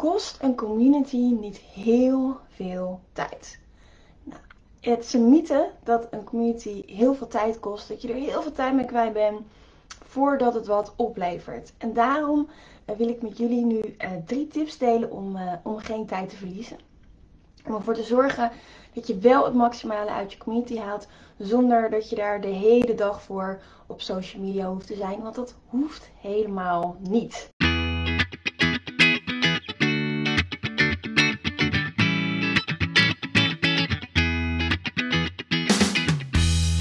kost een community niet heel veel tijd? Nou, het is een mythe dat een community heel veel tijd kost, dat je er heel veel tijd mee kwijt bent voordat het wat oplevert. En daarom uh, wil ik met jullie nu uh, drie tips delen om, uh, om geen tijd te verliezen. Om ervoor te zorgen dat je wel het maximale uit je community haalt, zonder dat je daar de hele dag voor op social media hoeft te zijn. Want dat hoeft helemaal niet.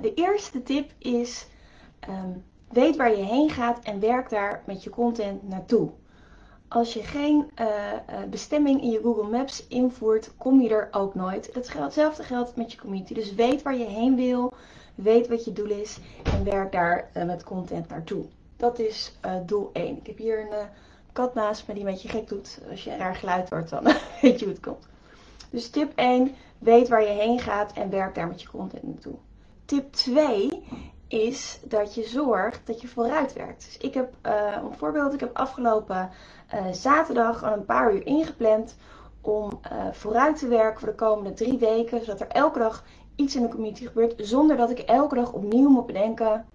De eerste tip is: um, weet waar je heen gaat en werk daar met je content naartoe. Als je geen uh, bestemming in je Google Maps invoert, kom je er ook nooit. Hetzelfde geldt met je community. Dus weet waar je heen wil, weet wat je doel is en werk daar uh, met content naartoe. Dat is doel 1. Ik heb hier een kat naast me die een beetje gek doet. Als je een raar geluid hoort, dan weet je hoe het komt. Dus tip 1, weet waar je heen gaat en werk daar met je content naartoe. Tip 2 is dat je zorgt dat je vooruit werkt. Dus ik heb, uh, een voorbeeld, ik heb afgelopen uh, zaterdag al een paar uur ingepland om uh, vooruit te werken voor de komende drie weken. Zodat er elke dag iets in de community gebeurt. Zonder dat ik elke dag opnieuw moet bedenken,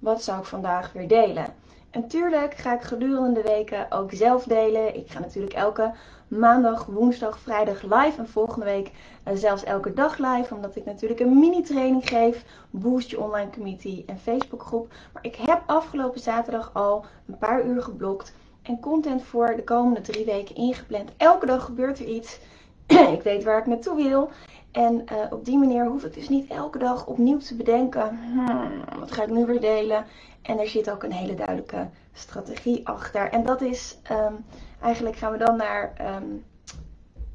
wat zou ik vandaag weer delen. En tuurlijk ga ik gedurende de weken ook zelf delen. Ik ga natuurlijk elke maandag, woensdag, vrijdag live. En volgende week uh, zelfs elke dag live. Omdat ik natuurlijk een mini training geef. Boost je online community en Facebook groep. Maar ik heb afgelopen zaterdag al een paar uur geblokt. En content voor de komende drie weken ingepland. Elke dag gebeurt er iets. ik weet waar ik naartoe wil. En uh, op die manier hoef ik dus niet elke dag opnieuw te bedenken. Hmm, wat ga ik nu weer delen? En er zit ook een hele duidelijke strategie achter. En dat is um, eigenlijk gaan we dan naar um,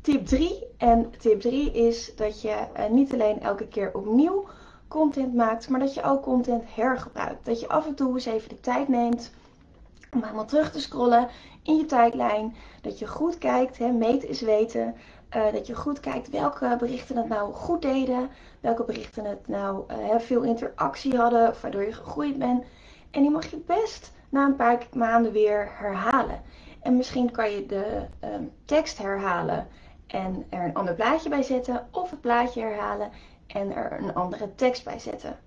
tip 3. En tip 3 is dat je uh, niet alleen elke keer opnieuw content maakt, maar dat je ook content hergebruikt. Dat je af en toe eens even de tijd neemt om helemaal terug te scrollen in je tijdlijn. Dat je goed kijkt, hè, meten is weten. Uh, dat je goed kijkt welke berichten het nou goed deden. Welke berichten het nou uh, veel interactie hadden, waardoor je gegroeid bent. En die mag je best na een paar maanden weer herhalen. En misschien kan je de um, tekst herhalen en er een ander plaatje bij zetten. Of het plaatje herhalen en er een andere tekst bij zetten.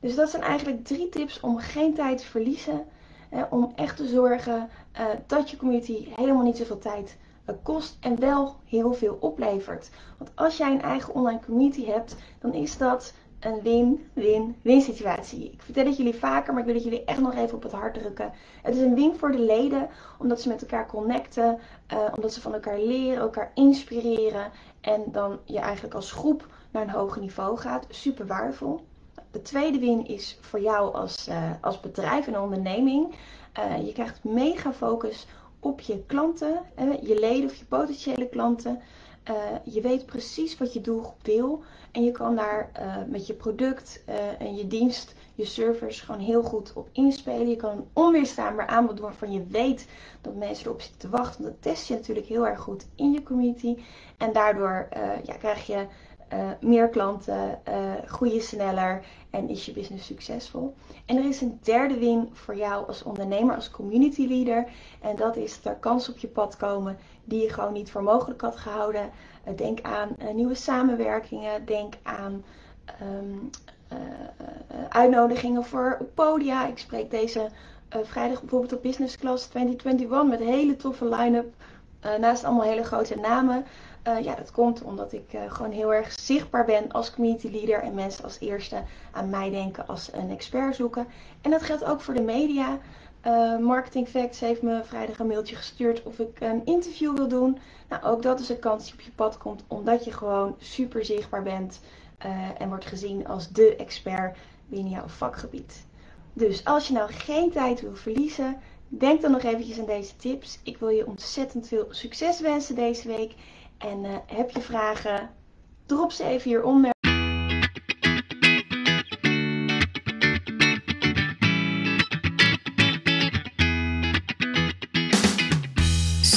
Dus dat zijn eigenlijk drie tips om geen tijd te verliezen. Hè, om echt te zorgen uh, dat je community helemaal niet zoveel tijd kost en wel heel veel oplevert. Want als jij een eigen online community hebt, dan is dat een win-win-win situatie. Ik vertel het jullie vaker, maar ik wil het jullie echt nog even op het hart drukken. Het is een win voor de leden, omdat ze met elkaar connecten, uh, omdat ze van elkaar leren, elkaar inspireren en dan je eigenlijk als groep naar een hoger niveau gaat. Super waardevol. De tweede win is voor jou als, uh, als bedrijf en onderneming. Uh, je krijgt mega focus op je klanten, je leden of je potentiële klanten. Uh, je weet precies wat je doelgroep wil. En je kan daar uh, met je product uh, en je dienst, je servers gewoon heel goed op inspelen. Je kan een onweerstaanbaar aanbod doen waarvan je weet dat mensen erop zitten te wachten. Dat test je natuurlijk heel erg goed in je community. En daardoor ja, krijg je uh, meer klanten, uh, groei je sneller en is je business succesvol. En er is een derde win voor jou als ondernemer, als community leader. En dat is dat er kansen op je pad komen die je gewoon niet voor mogelijk had gehouden. Uh, denk aan nieuwe samenwerkingen, denk aan um, uitnodigingen voor podia. Ik spreek deze vrijdag bijvoorbeeld op Business Class 2021 met een hele toffe line-up. naast allemaal hele grote namen. Uh, ja, dat komt omdat ik uh, gewoon heel erg zichtbaar ben als community leader en mensen als eerste aan mij denken als een expert zoeken. En dat geldt ook voor de media. Uh, Marketing Facts heeft me vrijdag een mailtje gestuurd of ik een interview wil doen. Nou, ook dat is een kans die op je pad komt omdat je gewoon super zichtbaar bent en wordt gezien als de expert binnen jouw vakgebied. Dus als je nou geen tijd wil verliezen, denk dan nog eventjes aan deze tips. Ik wil je ontzettend veel succes wensen deze week. En uh, heb je vragen, drop ze even hieronder.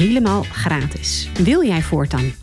helemaal gratis. Wil jij voortaan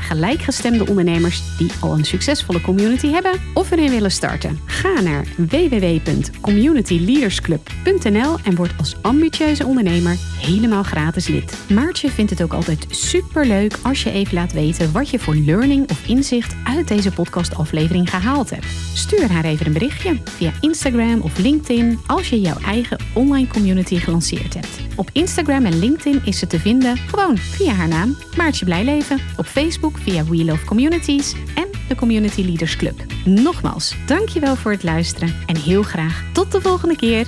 gelijkgestemde ondernemers die al een succesvolle community hebben of erin willen starten. Ga naar www.communityleadersclub.nl en word als ambitieuze ondernemer helemaal gratis lid. Maartje vindt het ook altijd super leuk als je even laat weten wat je voor learning of inzicht uit deze podcastaflevering gehaald hebt. Stuur haar even een berichtje via Instagram of LinkedIn als je jouw eigen online community gelanceerd hebt. Op Instagram en LinkedIn is ze te vinden gewoon via haar naam Maartje Blijleven, op Facebook via We Love Communities en de Community Leaders Club. Nogmaals, dankjewel voor het luisteren en heel graag tot de volgende keer.